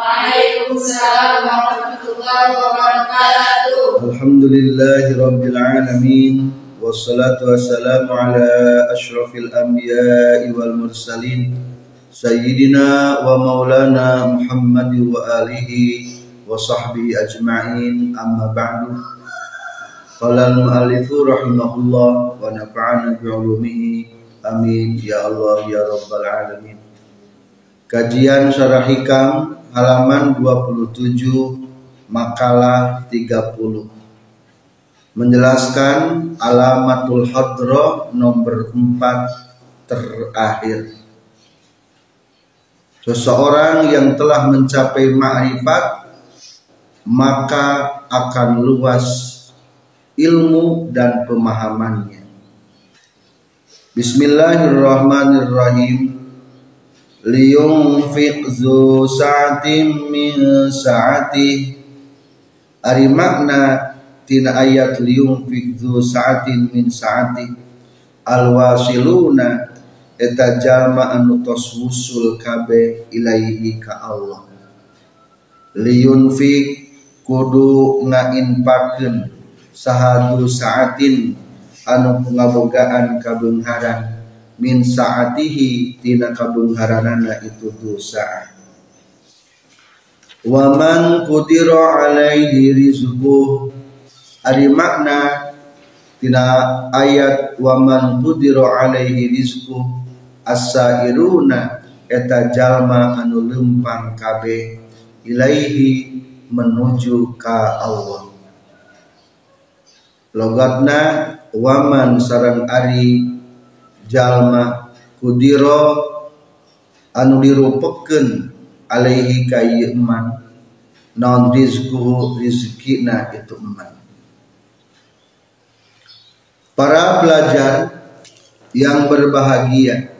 Waalaikumsalam warahmatullahi wabarakatuh. Alhamdulillahi rabbil alamin wassalatu wassalamu ala asyrafil anbiya'i wal mursalin sayyidina wa maulana Muhammad wa alihi wa sahbihi ajma'in amma ba'du. Qala al-mu'allifu rahimahullah wa nafa'ana bi'ulumihi Amin ya ya. Kajian halaman 27 makalah 30 menjelaskan alamatul hadra nomor 4 terakhir. Seseorang yang telah mencapai ma'rifat maka akan luas ilmu dan pemahamannya. Bismillahirrahmanirrahim liyunfiq zu sa'atin min sa'ati. Ari makna tina ayat liyunfiq zu sa'atin min sa'ati. Alwasiluna eta jalma anu tos wusul kabe ilaihi ka Allah. Liyunfiq kudu ngainpakeun sahadu sa'atin anu ngabogaan kabengharan min saatihi tina kabengharanana itu dosa. Wa man qudira alaihi rizquh ari makna tina ayat wa man qudira alaihi rizquh as-sairuna eta jalma anu lempang kabeh ilaihi menuju ka Allah. Logatna waman sarang ari jalma kudiro anu dirupeken alaihi kayi eman. Non rizku rizkina itu eman. Para pelajar yang berbahagia.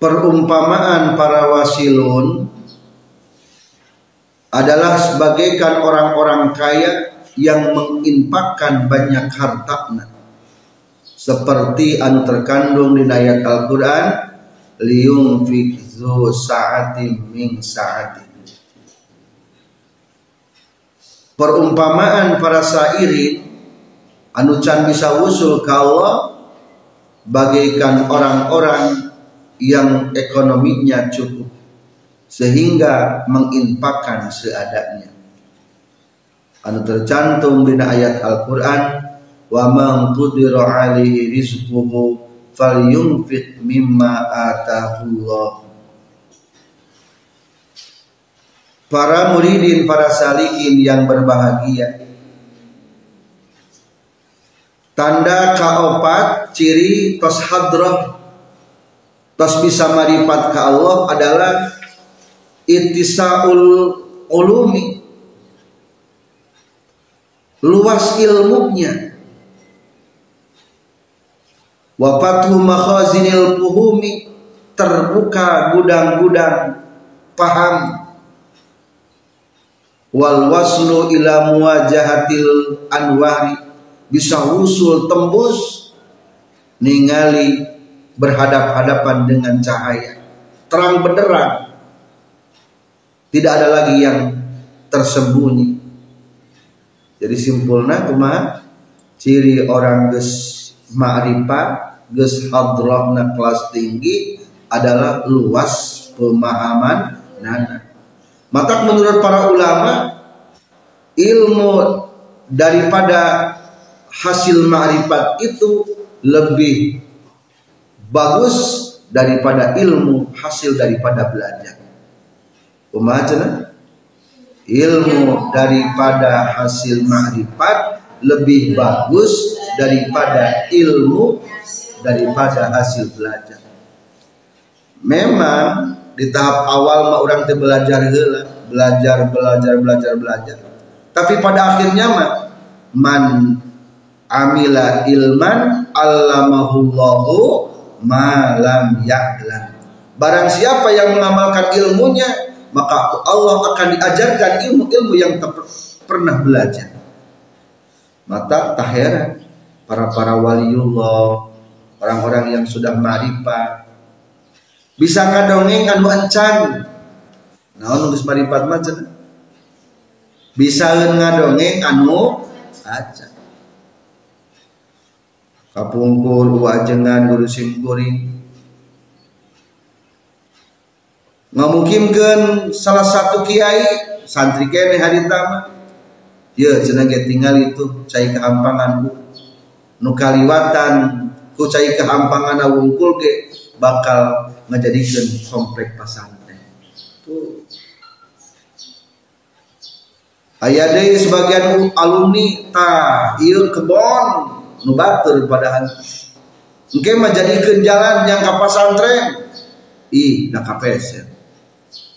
Perumpamaan para wasilun adalah sebagaikan orang-orang kaya yang menginfakkan banyak hartanya seperti anu terkandung di ayat Al-Qur'an liung zu sa'atin min sa'ati perumpamaan para sairin anu can bisa usul Allah bagaikan orang-orang yang ekonominya cukup sehingga menginfakkan seadanya. Anu tercantum di ayat Al-Qur'an wa man qudira alaihi rizquhu falyunfiq mimma atahullah. Para muridin, para salikin yang berbahagia. Tanda kaopat ciri tos hadrah tos bisa maripat ke Allah adalah ittisaul ulumi luas ilmunya. Wa fathu makhazinil puhumi terbuka gudang-gudang paham. Wal waslu ila muwajahatil anwari bisa usul tembus ningali berhadap-hadapan dengan cahaya. Terang benderang. Tidak ada lagi yang tersembunyi. Jadi simpulnya cuma ciri orang ges ma'rifat, ges hadrahna kelas tinggi adalah luas pemahaman nana. Maka menurut para ulama ilmu daripada hasil ma'rifat itu lebih bagus daripada ilmu hasil daripada belajar. Kumaha Ilmu daripada hasil ma'rifat lebih bagus daripada ilmu daripada hasil belajar. memang di tahap awal mah orang teh belajar heula belajar belajar belajar belajar tapi pada akhirnya mah man amila ilman allamahullahu ma lam ya'lam barang siapa yang mengamalkan ilmunya maka Allah akan diajarkan ilmu-ilmu yang pernah belajar. Mata tak heran para-para waliullah orang-orang yang sudah marifat. Bisa ngadongeng anu encan nah geus marifat macam bisa ngadongeng anu aja. Kapungkur wajengan guru simkuring ngamukimkeun salah satu kiai santri kene hari tama ya cenah tinggal itu cai kehampangan nu kaliwatan ku cai kehampangan wungkul ke bakal ngejadikan komplek pesantren tuh Ayah sebagian alumni tah iya kebon nu batur padahal Mungkin menjadikan jalan yang ke pesantren ih dah kapes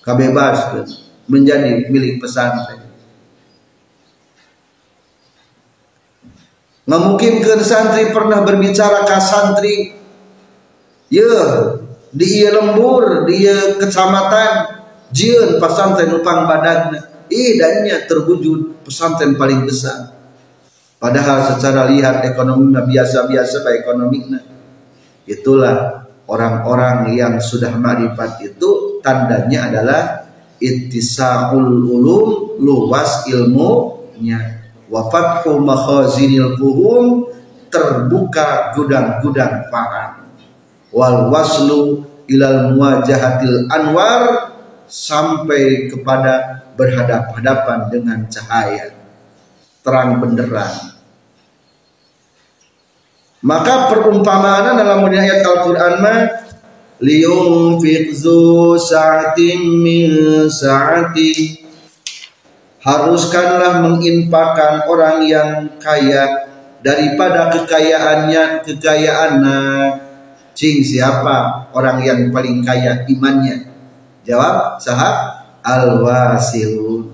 kabebas menjadi milik pesantren. Nggak mungkin ke santri pernah berbicara ke santri. Ya di iya lembur di iya kecamatan. Jian pesantren upang badannya idanya terwujud pesantren paling besar. Padahal secara lihat ekonomi biasa-biasa baik ekonomi itulah orang-orang yang sudah marifat itu tandanya adalah ittisaul ulum luas ilmunya. Wa fathu makhazinil fuhum terbuka gudang-gudang faham wal waslu ilal muwajahatil anwar sampai kepada berhadap-hadapan dengan cahaya. Terang benderang. Maka perumpamaan dalam ayat Al-Qur'an mah liyunfiq zu sa'atin min sa'ati haruskanlah menginfakkan orang yang kaya daripada kekayaannya kekayaannya. Cing siapa orang yang paling kaya imannya? Jawab sahab al wasilun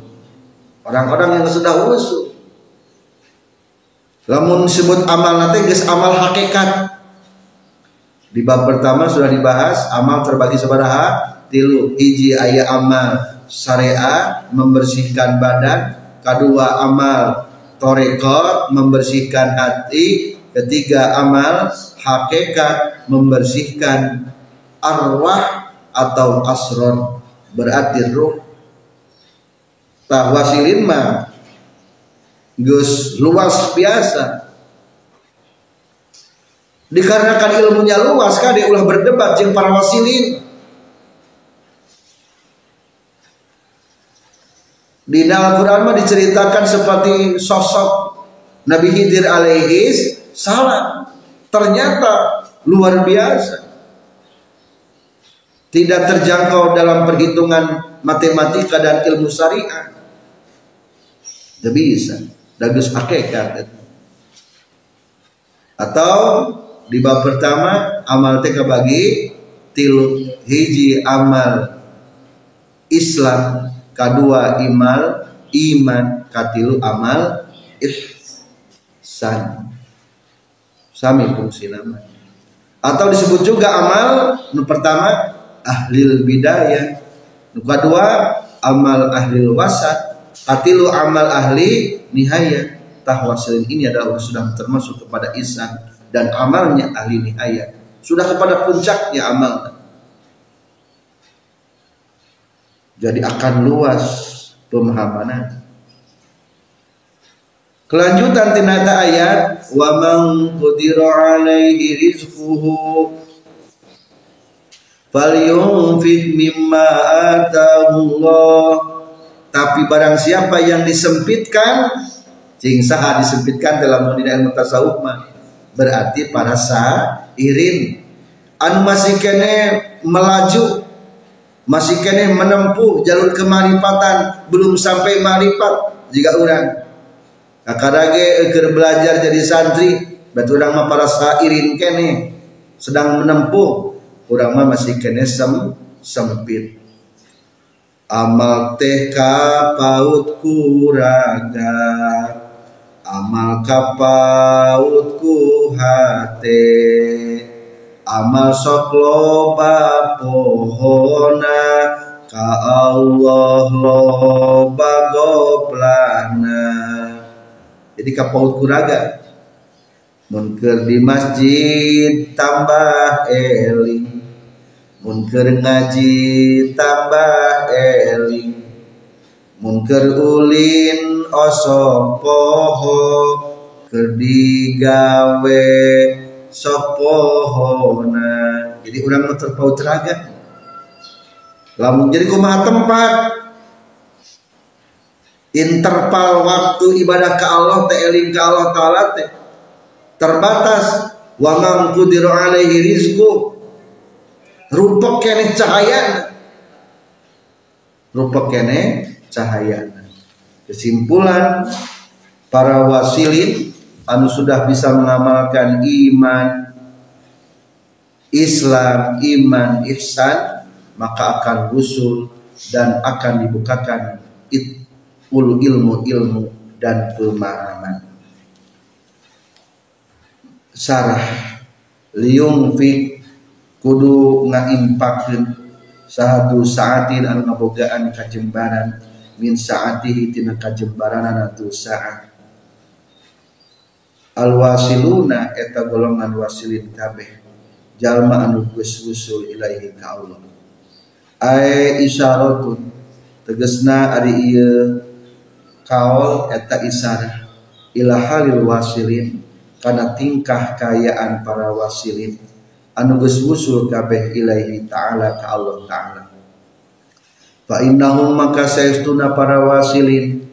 orang-orang yang sudah usul. Lamun sebut amal nanti amal hakikat di bab pertama sudah dibahas amal terbagi sebaraha tilu hiji ayat amal syariah membersihkan badan. Kedua amal torekot membersihkan hati. Ketiga amal hakikat membersihkan arwah atau asron. Berarti ruh. Tahwasilin mah gus luas biasa dikarenakan ilmunya luas dia ulah berdebat jeung para wasilin. Di dalam Quran mah diceritakan seperti sosok Nabi Khidir alaihis salam. Ternyata luar biasa. Tidak terjangkau dalam perhitungan matematika dan ilmu syariah. Tidak bisa. Dagus hakikat atau di bab pertama amal teka bagi tilu hiji amal Islam kedua imal iman katilu amal ihsan. Sami fungsi nama. Atau disebut juga amal nu pertama ahlil bidayah. Nu kedua amal ahlil wasat. Katilu amal ahli nihaya. Tahwasilin ini adalah sudah termasuk kepada ihsan dan amalnya ahli nihayat sudah kepada puncaknya amal jadi akan luas pemahaman. Kelanjutan tinata ayat wa man qudira alaihi rizquhu falyunfik mimma atahu Allah tapi barang siapa yang disempitkan cing saha disempitkan dalam dunia ilmu tasawuf mah berarti para sairin. Anu masih kene melaju masih kene menempuh jalur kemaripatan belum sampai marifat jika orang kakadage eker belajar jadi santri berarti orang mah para sairin kene sedang menempuh. Urang mah masih kene sem sempit. Amal teh paut kuraga amal kapaut hate amal sok loba pohona ka Allah loba goblana. Jadi kapaut kuraga? Munker di masjid tambah eling. Munker ngaji tambah eling. Munker ulin oso poho kerdigawe sopohona jadi orang mau terpaut teraga lamun jadi kumaha tempat? Interval waktu ibadah ke Allah teh eling ke Allah taala teh terbatas. Wa man qudira alaihi rizqu kene cahaya. Rupa kene cahaya. Kesimpulan para wasilin anu sudah bisa mengamalkan iman Islam, iman, ihsan maka akan usul dan akan dibukakan it, ulu ilmu ilmu dan pemahaman. Sarah liung fi kudu ngaimpakeun sahatu saatin anu ngabogaan kajembaran min saatihi tina kajembaranana tu saat al wasiluna eta golongan wasilin kabeh. Jalma anu geus usul ilaihi ka Allah. Ay isyaratun tegesna ari ieu kaul eta isyarah ila halil wasilin karena tingkah kayaan para wasilin. Anu geus wusul kabeh ilaihi ta'ala ka Allah ta'ala. Fa innahum maka saestuna para wasilin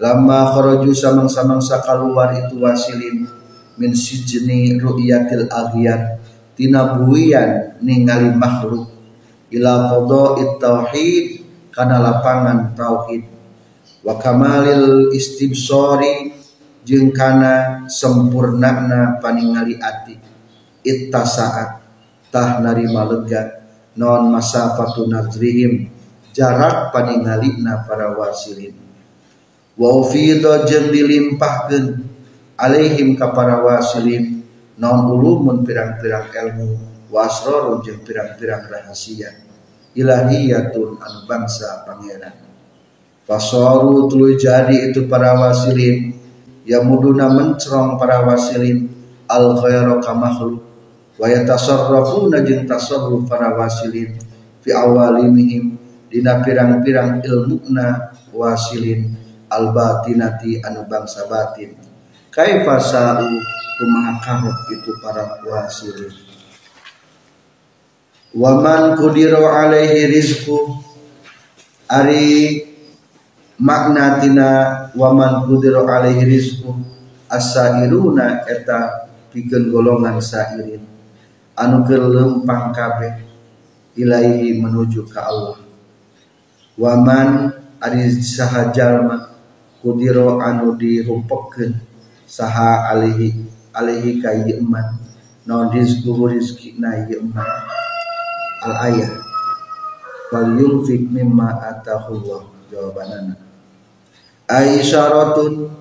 lama kharaju samang-samangsa keluar itu wasilin min sijni ru'yatil aghyar tina buian ningali makhluk. Ila qada'it tauhid kana lapangan tauhid. Wa kamalil istibsari jeung kana sempurnana paningali ati. Itta saat tah narima lega. Non masafatu nazrihim jarak paningalina para wasilin wa ufida jeung dilimpahkeun alaihim ka para wasilin. Non ulumun pirang-pirang ilmu wasrorun jeung pirang-pirang rahasia. Ilahiyatun anu bangsa pangeran. Fasoru tuluy jadi itu para wasilin. Yamuduna mencerong para wasilin. Al khairu ka makhluk. Wa yatasarrafuna jeung tasarruf para wasilin. Fi awalimihim dina pirang-pirang ilmuna wasilin al batinati anu bangsa batin. Kaifa sa'u kumaha kahok itu para wasilin waman kudiru alaihi rizku ari makna tina waman kudiro alaihi rizku asairuna eta pikeun golongan sairin anu kelempang kabeh ilaihi menuju ke Allah. Waman ari saha jalma kudiro anu dirumpekeun saha alaihi alaihi ka ieu eman. Naon rizku rizkina ieu eman. Al ayat wal yunfik mimma atahullah jawabanana. Aisyaratun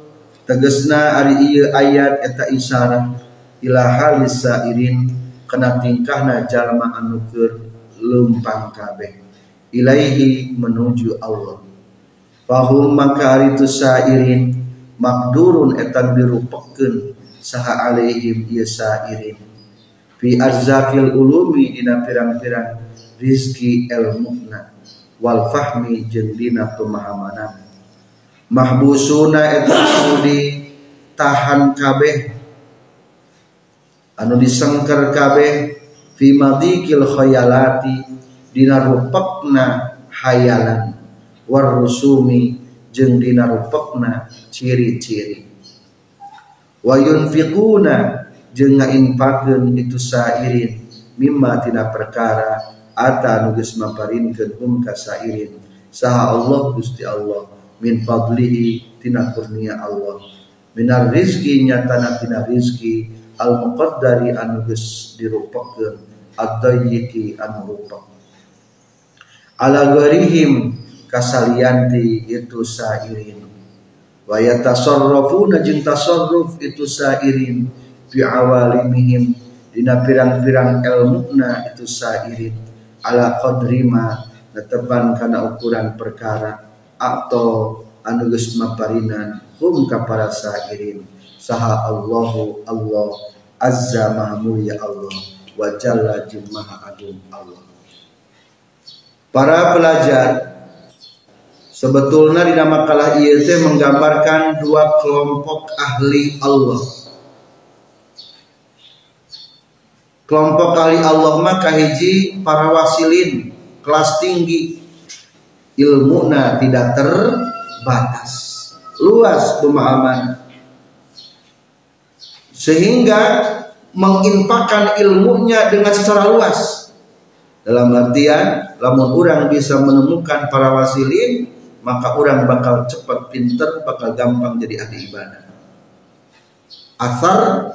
tegesna ari ieu ayat eta isyarat ila halis sairin kana tingkahna jalma anu keur lempang kabeh. Ilaihi menuju Allah fahum maka ari tu sairin makdurun etan dirupakeun saha alaihim ieu sairin. Fi arzakil ulumi dina pirang-pirang rizki ilmuna wal fahmi jeung dina pemahamanana mahbusuna eta anu ditahan kabeh anu disengker kabeh fi madikil khayalati dina rupekna hayalan war rusumi jeung dina rupekna ciri-ciri. Wa yunfiquna jeung ngainfakeun itu sairin mimma tina perkara ata anu geus maparinkeun hum ka sairin. Saha Allah Gusti Allah min fadlihi tina kurnia Allah. Minar rizki nyatana tina rizki al muqaddari anu geus dirupakeun ad-dayyiki anu rupa ala gharihim kasalianti itu sairin. Wa yatasarrafuna jin tasarruf itu sairin fi awalimihim. Dina pirang-pirang ilmuna itu sairin. Ala qadri ma netepan kana ukuran perkara. Atau anu geus maparinan hum ka para sairin. Saha Allahu Allah azza maha mulia Allah wa jalla maha agung Allah. Para pelajar sebetulnya di nama kalah IET menggambarkan dua kelompok ahli Allah. Kelompok ahli Allah maka hiji para wasilin kelas tinggi. Ilmuna tidak terbatas. Luas pemahaman. Sehingga menginfakkan ilmunya dengan secara luas. Dalam artian lamun orang bisa menemukan para wasilin maka orang bakal cepat pinter bakal gampang jadi ahli ibadah. Asar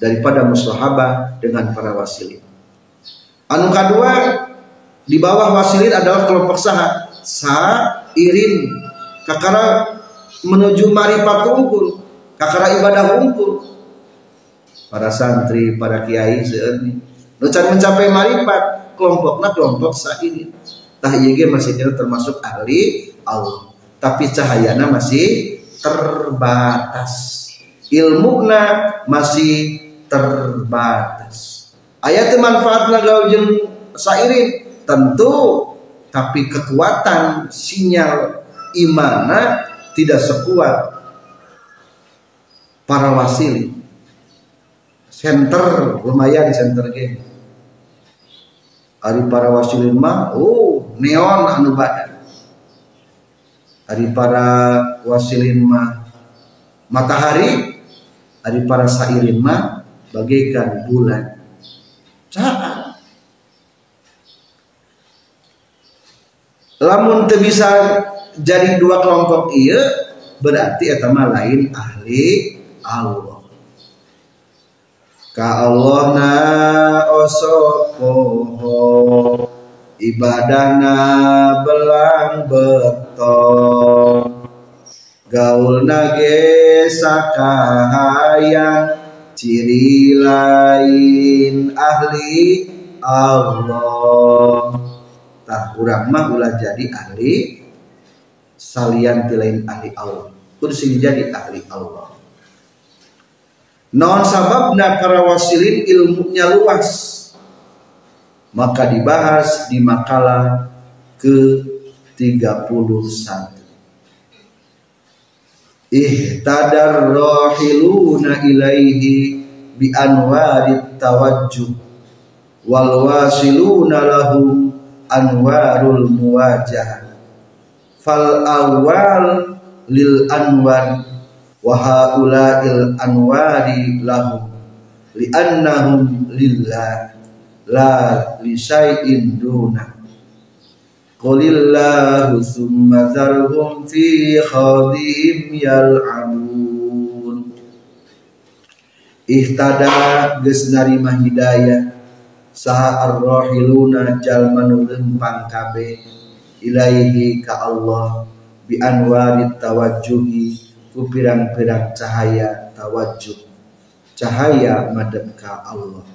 daripada musahabah dengan para wasilin. Anu kedua di bawah wasilin adalah kelompok sah sairin kakara menuju marifat unggul kakara ibadah unggul para santri, para kiai seuni. Nucan mencapai marifat kelompoknya kelompok ini. Tah ieu masih termasuk ahli Allah. Tapi cahayana masih terbatas. Ilmuna masih terbatas. Ayat manfaatna gaul jeung sairin tentu tapi kekuatan sinyal imana tidak sekuat para wasili center lumayan center game hari para wasilin mah oh neon anu badan. Hari para wasilin mah matahari hari para sairin mah bagaikan bulan. Caa lamun teu bisa jadi dua kelompok iya berarti etama lain ahli Allah. Ka Allah na osopoho ibadana belang beton. Gaul nage sakahayang ciri lain ahli Allah. Tah urang mah ulah jadi ahli salian lain ahli Allah. Kudu jadi ahli Allah. Non sababna para wasilin ilmunya luas maka dibahas di makalah ke 31 ihtadar rahiluna ilaihi bi anwarit tawajjuh. Wal wasiluna lahu anwarul muwajah. Fal awal lil anwar wa haula'il anwari lahum li'annahum lillah la li syai'in duna. Qulillahu summa zarhum fi khadihim yal'amun Ihtada geus narima hidayah. Saha ar-rahiluna jalma nu lempang ilaihi ka Allah. Bi anwarit tawajjuhi. Ku pirang-pirang cahaya tawajuh cahaya madep ka Allah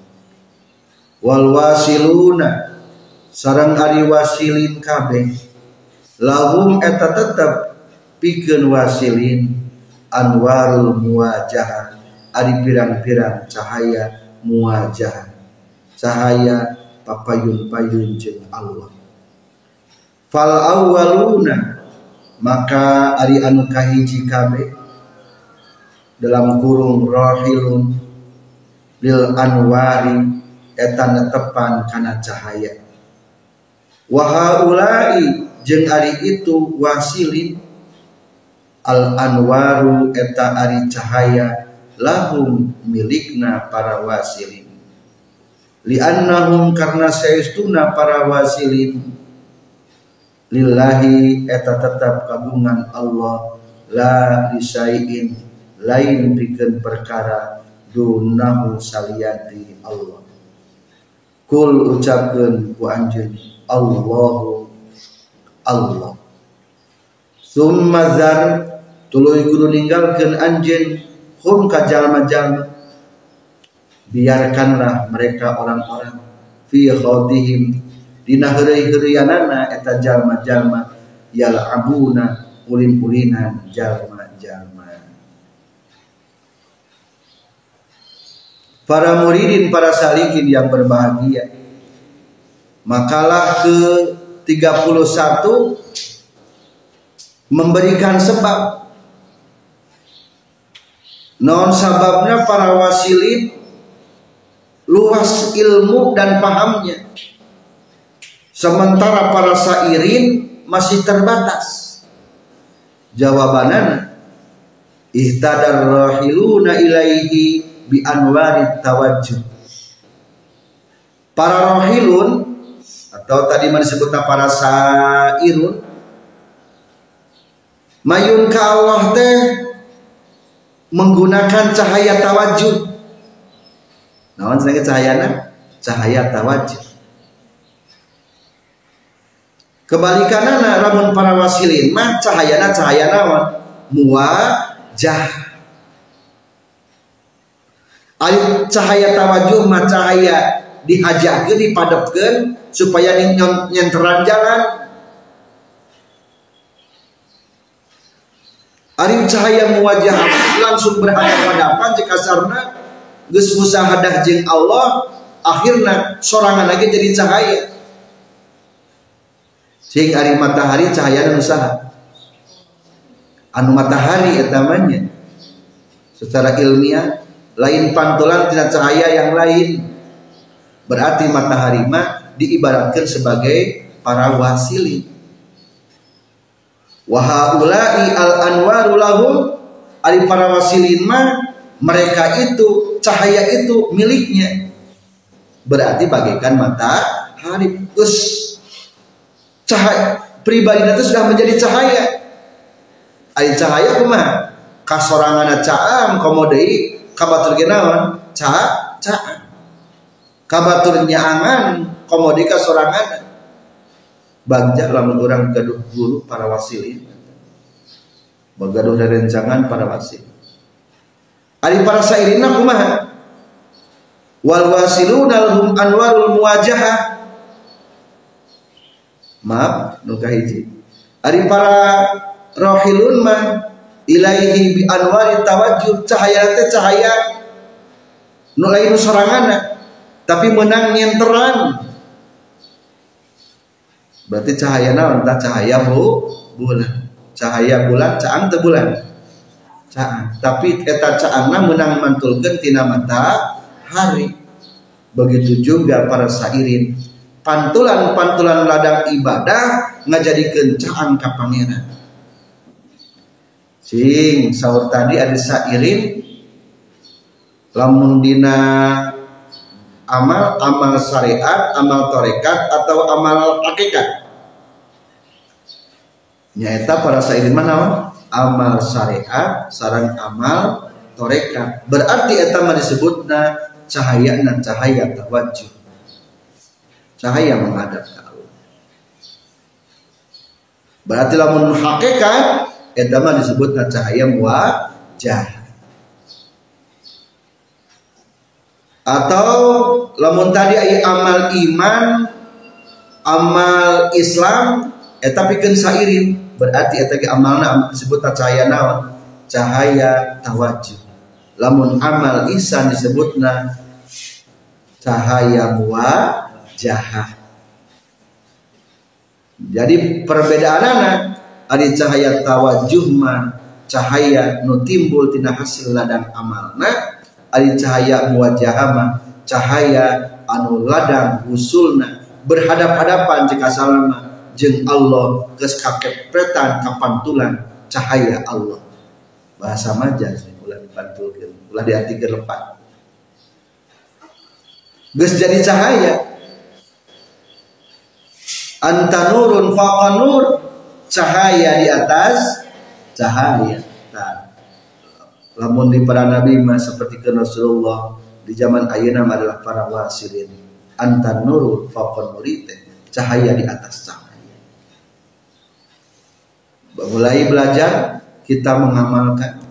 wal wasiluna. Sarang ari wasilin kabeh. Lahum eta tetep pikeun wasilin anwarul muwajah. Ari pirang-pirang cahaya muwajah. Cahaya papayun-payun jeung Allah. Fal awwaluna. Maka ari anu kahiji kabe dalam kurung rohilun bil anwari eta netepan kana cahaya. Wahaulai jeung ari itu wasilin al anwaru eta ari cahaya lahum milikna para wasilin liannahum karena saestuna para wasilin lillahi eta tetap kagungan Allah la disaiin lain bikin perkara dunahu saliyati Allah kul ucapkan ku anjeun Allahu Allah. Summa zar tuluy kudu ninggalkeun anjeun hum ka jalma-jalma biarkanlah mereka orang-orang fi khawdihim dina heureuy-heureuyanana eta jalma-jalma yal'abuna ulin-ulinan jalma-jalma para muridin para salikin yang berbahagia. Makalah ke 31 memberikan sebab. Non sababnya para wasilin luas ilmu dan pahamnya. Sementara para sairin masih terbatas. Jawabanana ihtadar rahiluna ilaihi bi anwarit tawajjuh. Para rohilun atau tadi disebut para sairun mayun ka Allah teh menggunakan cahaya tawajud naon cahaya cahayana? Cahaya tawajud kebalikanana ramun para wasilin mah cahayana cahaya naon muwajah Ayo cahaya tawajuh mah cahaya dihajakeun dipadepkeun supaya nyenteran jalan Ari cahaya muwajah langsung berhadapan-hadapan jika sarna geus musahadah jeung Allah akhirna sorangan lagi jadi cahaya. Sing ari matahari cahaya nu saha anu matahari eta secara ilmiah lain pantulan tidak cahaya yang lain. Berarti matahari mah diibaratkan sebagai para wasili. Wahaulai al anwaru lahum. Ali para wasilin mah mereka itu cahaya itu miliknya. Berarti bagaikan matahari. Us. Cahaya pribadi itu sudah menjadi cahaya. Ari cahaya kumaha? Kasorangan caam komodei kabatur genawan ca ca. Kabatur nyaangan komodika sorangan. Bagja lamun orang gaduh guru para wasilin bagaduh rencangan para wasil. Ari para sairina kumaha? Wal wasiluna lahum anwarul muwajahah maaf nu kahiji. Ari para rohilun mah ilaihi bi anwari tawajjuh cahaya teh cahaya. Nu lain sorangana tapi menang nyenteran berarti cahaya naon? Tah cahaya bu bulan. Cahaya bulan caang teu bulan. Caang. Tapi eta caangna menang mantulkeun tina mata hari begitu juga para sairin. Pantulan-pantulan ladang ibadah ngajadikeun caang ka pangeran Cing sahur tadi ada sairin lamun dina amal amal syariat, amal torekat atau amal hakikat. Nyata para sairin mana? Amal syariat, sarang amal torekat. Berarti eta mah disebutna cahaya dan cahaya tawajuh. Cahaya menghadap ke Allah. Berarti lamun hakikat eta mah disebut cahaya muwajah atau lamun tadi ay amal iman amal Islam eta pikeun sairin. Berarti eta ge amalna disebut cahaya naon? Cahaya tawajjuh lamun amal ihsan disebutna cahaya muwajah jadi perbedaan anak ari cahaya tawajuh mah cahaya nu timbul tina hasil ladang amalna. Ari cahaya muwajah mah cahaya anu ladang usulna berhadap-hadapan jika salama jeung Allah geus kakepretan kapantulan cahaya Allah. Bahasa majaz ulah dipantulkeun ulah diartikeun lepat geus jadi cahaya. Anta nurun faqa nur cahaya di atas cahaya. Nah, lamun di para nabi mah seperti ke Rasulullah di zaman ayeuna adalah para wasirin. antan nurul faqon nurite cahaya di atas cahaya mulai belajar kita mengamalkan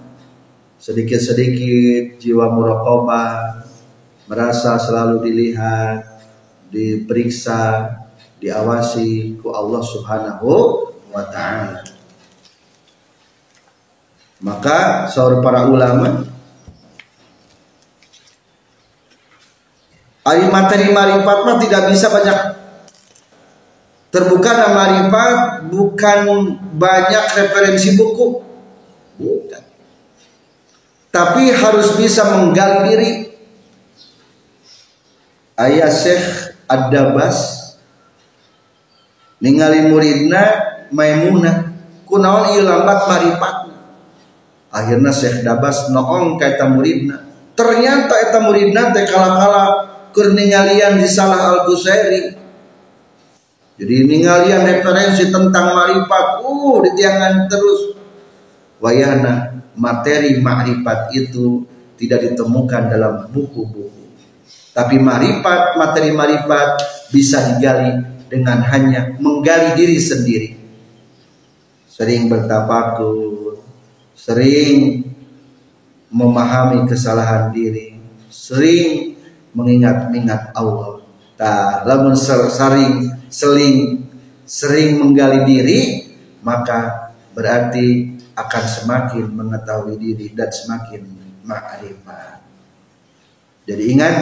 sedikit-sedikit jiwa muraqabah merasa selalu dilihat diperiksa diawasi ku Allah Subhanahu wa taala maka seorang para ulama Ari materi marifat mah tidak bisa banyak terbuka nama marifat bukan banyak referensi buku. Bukan. Tapi harus bisa menggali diri. Ayah Syekh Ad-Dabas ningali muridna Maimunah kunaon ieu lambat marifat. Akhirnya Syekh Dabas noong kaita muridna. Ternyata eta muridna teh kala-kala keur ningalian di salah al jadi ningalian referensi tentang marifat uh ditiangan terus wayana materi marifat itu tidak ditemukan dalam buku-buku tapi marifat materi marifat bisa digali dengan hanya menggali diri sendiri sering bertafakur sering memahami kesalahan diri sering mengingat-ingat Allah. Ta, lamun sering seling sering menggali diri maka berarti akan semakin mengetahui diri dan semakin ma'rifat. Jadi ingat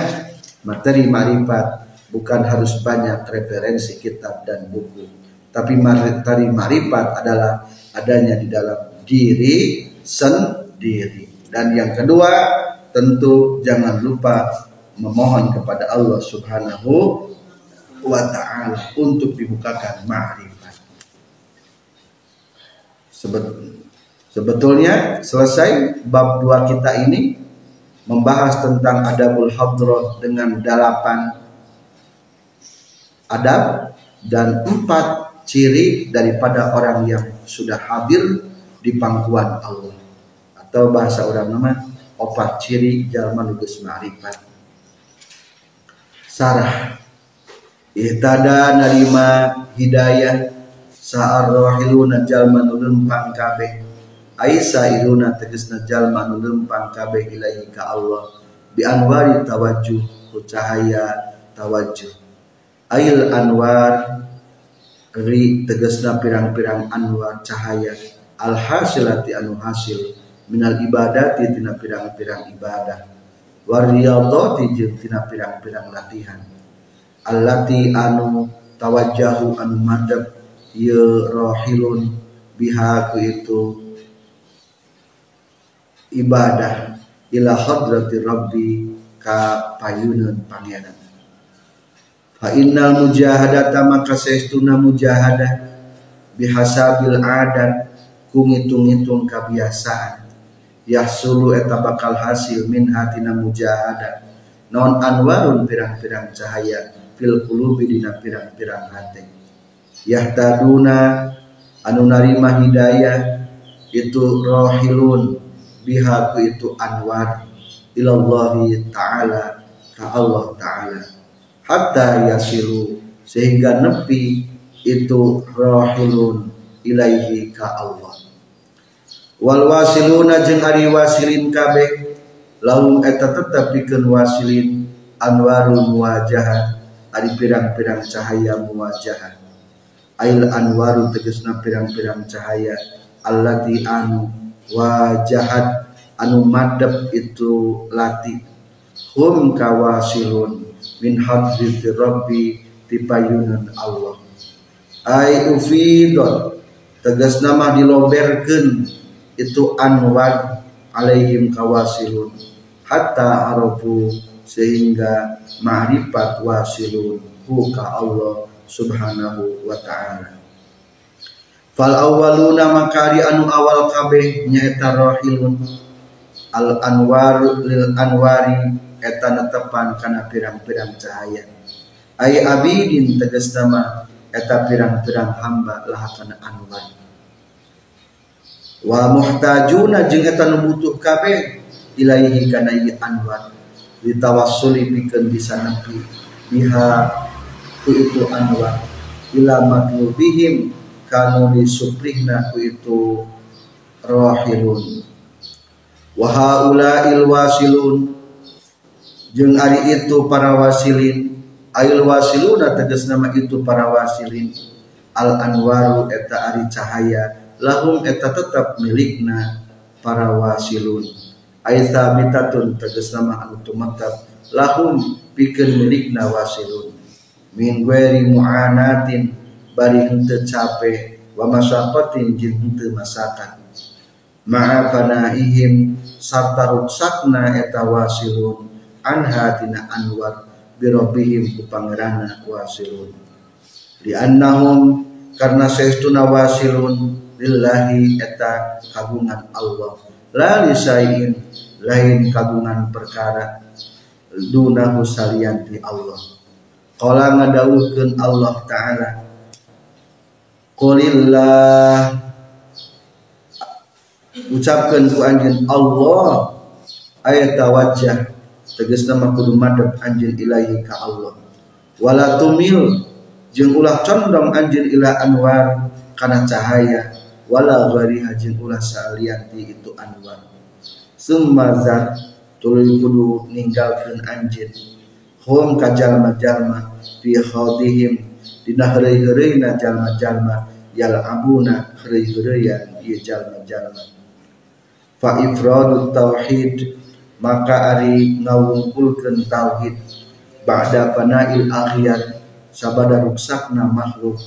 materi ma'rifat bukan harus banyak referensi kitab dan buku, tapi materi ma'rifat adalah adanya di dalam diri sendiri. Dan yang kedua tentu jangan lupa memohon kepada Allah Subhanahu wa taala untuk dibukakan ma'rifat. Sebetulnya selesai bab dua kita ini membahas tentang adabul hadrah dengan delapan adab dan empat ciri daripada orang yang sudah hadir di pangkuan Allah. Atau bahasa orang nama opat ciri jalma nugus ma'rifat. Sarah ihtada narima hidayah sa'ar rohiluna jalma nu lempang kabeh. Aisa iruna tegesna jalma nu lempang kabeh ilahi ka Allah. Bi anwari tawajjuh ku cahaya tawajjuh. Ail anwar ri tegesna pirang-pirang anwar cahaya. Al hasilati anu hasil. Minal ibadati tina pirang-pirang ibadah. Wariyadati jeung tina pirang-pirang latihan. Allati anu tawajjahu anu madab ye rohilun biha ku itu ibadah. Ila hadrati rabbi ka payunan pangeran fa innal mujahadata maka saestuna mujahadah bihasabil adat ku ngitung-ngitung kebiasaan. Yahsulu eta bakal hasil min hatina mujahada. Non anwarun pirang-pirang cahaya fil qulubi dina pirang-pirang hati. Yahtaduna anu narima hidayah itu rohilun biha itu anwar. Ilallahi ta'ala ka Allah ta'ala hatta yasilu sehingga nepi itu rohilun ilaihi ka Allah. Wal wasiluna jeung ari wasilin kabeh lahum eta tetep pikeun wasilin anwarul muwajah ari pirang-pirang cahaya muwajah ail anwaru tegesna pirang-pirang cahaya allati anu wajahat anu madep itu lati. Hum kawasilun min hadrati rabbi tipayunan Allah. Ai ufidot tegas nama diloberkeun itu anwar alaihim kawasilun. Hatta arafu sehingga ma'rifat wasilun huka Allah subhanahu wa ta'ala. Fal awaluna makari anu awal kabeh nyaeta rohilun. Al anwar lil anwari eta netepan kana pirang-pirang cahaya. Ay abidin tegas nama eta pirang-pirang hamba lah anwar wa muhtajuna jeung eta nu butuh kabeh ilaihi kana ieu anwar ditawassuli pikeun bisa nepi. Biha ku itu anwar ila matlubihim kanu disuprihna ku itu rohilun. Wa haula'il wasilun jeung ari itu para wasilin ail wasiluna tegas nama itu para wasilin. Al anwaru eta ari cahaya lahum eta tetap milikna para wasilun. Ay thabitatun tegas nama anu tumatab lahum pikeun milikna wasilun. Min ghairi mu'anatin bari henteu cape wa masyaqatin jeung henteu masakan. Ma'a fanaihim sarta ruksakna eta wasilun anha tina anwar birobihim ku pangerana wasilun. Di annahum karena saestuna wasilun lillahi eta kagungan Allah. La lisain lain kagungan perkara. Dunahu salianti Allah. Qala ngadawuhkeun Allah taala Qulillah. Ucapkan ku anjeun Allah ayat wajah tegas nama kudu madep anjin ilahi ka Allah. Wala tumil jeung ulah condong anjin ila anwar kana cahaya. Wala ghariha jeung ulah salianti itu anwar. Summa zat kudu ninggalkeun anjin hum ka jalma-jalma fi khadihim dina heureuy-heureuy jalma-jalma yal abuna heureuy-heureuyan ieu jalma-jalma. Fa ifradut tauhid maka ari ngawungkulkeun tauhid. Ba'da fanail akhyar sabada ruksakna makhluk.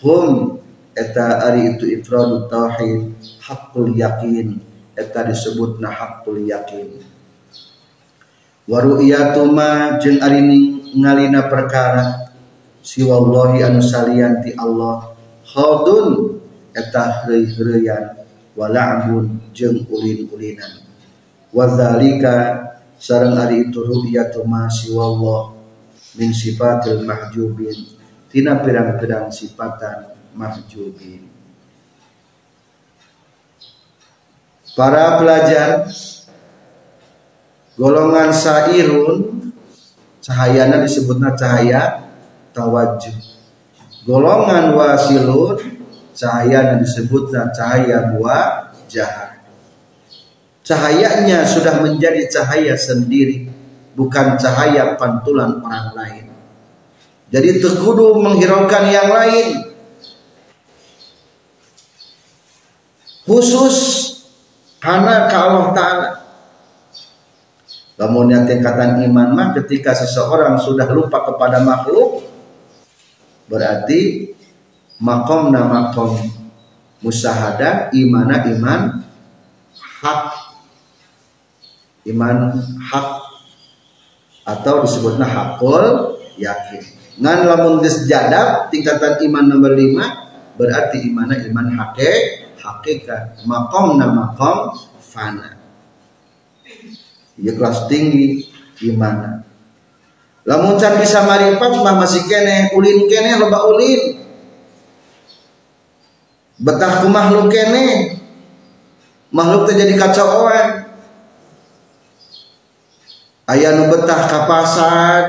Hum eta ari itu ifradut tauhid hakul yakin eta disebutna hakul yakin wa ru'yatuma jeung ari ngalina perkara siwallahi anu salianti Allah. Khadun eta heureuy-heureuyan wala'bun jeung ulin-ulinan wadzalika sareng ari itu ru'yatu ma siwallah min sifatil mahjubin. Tina pirang-pirang sifatan mahjubin. Para pelajar golongan sairun cahayana disebutna cahaya tawajjuh. Golongan wasilun cahayana disebutna cahaya buah jahat cahayanya sudah menjadi cahaya sendiri bukan cahaya pantulan orang lain. Jadi terkudu menghiraukan yang lain. Khusus karena ke Allah Ta'ala. Namun tingkatan iman mah ketika seseorang sudah lupa kepada makhluk berarti makom nama makom. Musahada imana iman hak iman hak atau disebutnya hakul yakin. Ngan lamun geus jadab tingkatan iman nomor lima berarti iman iman hake hakikat. Makom nama makom fana. Ya kelas tinggi iman. Lamun can bisa marifat mah masih kene ulin kene loba ulin. Betah ku makhluk kene. Makhluk terjadi kacauan ayah nu betah ka pasar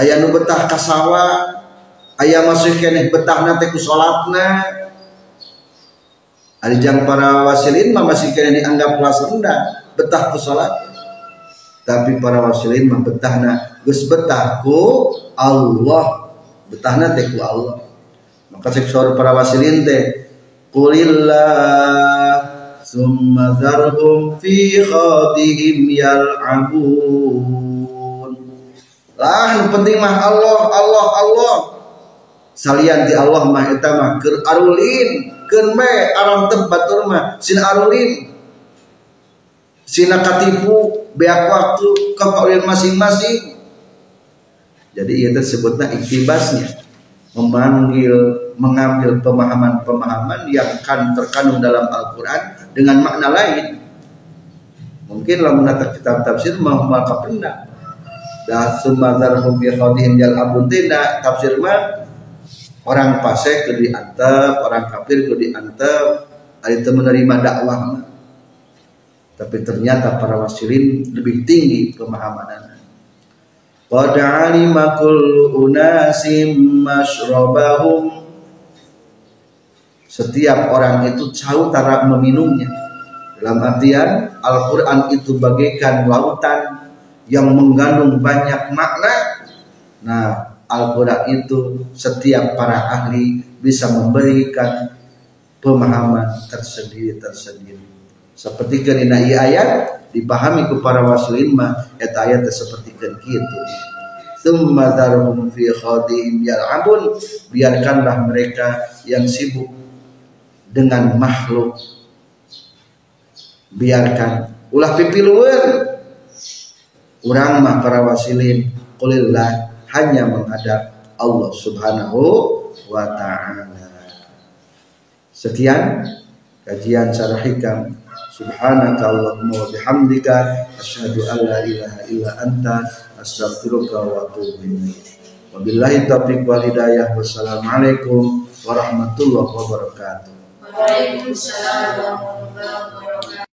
ayah nu betah ka sawah ayah masih kene betah nanti ku sholatna ada jang para wasilin mah masih kene dianggap kelas rendah betah ku sholat tapi para wasilin mah betahna geus betah ku Allah betahna teh ku Allah. Maka cek para wasilin teh kulillah Summa zarhum fi khadihim yal'abun. Lah nu penting mah Allah, Allah, Allah. Salian di Allah mah eta mah keur arulin, keur me aram tempat mah sin arulin. Sina katipu beak waktu ke masing-masing. Jadi ia tersebutnya iktibasnya memanggil mengambil pemahaman-pemahaman yang kan terkandung dalam Al-Quran dengan makna lain. Mungkin menata kitab tafsir maka pernah dah sumadar hubi khadihim jal abun tidak tafsir mah orang pasek ke diantep orang kafir ke diantep itu menerima dakwah tapi ternyata para wasilin lebih tinggi pemahaman qad alima kullu unasim mashrabahum setiap orang itu tahu cara meminumnya. Dalam artian Al-Quran itu bagaikan lautan yang mengandung banyak makna. Nah Al-Quran itu setiap para ahli bisa memberikan pemahaman tersendiri-tersendiri seperti kerina ayat dipahami kepada wasilin mah eta ayat seperti kitu Thumma darhum fi khadihim yal'abun. Biarkanlah mereka yang sibuk dengan makhluk biarkan ulah pipi luar orang mah para wasilin kulillah hanya menghadap Allah subhanahu wa ta'ala sekian kajian syarah hikam Subhanaka Allahumma wa bihamdika asyhadu an la ilaha illa anta astaghfiruka wa atubu ilaik. Wabillahi taufiq wal hidayah. Wassalamualaikum warahmatullahi wabarakatuh. Wa alaikum salam wa rahmatullah.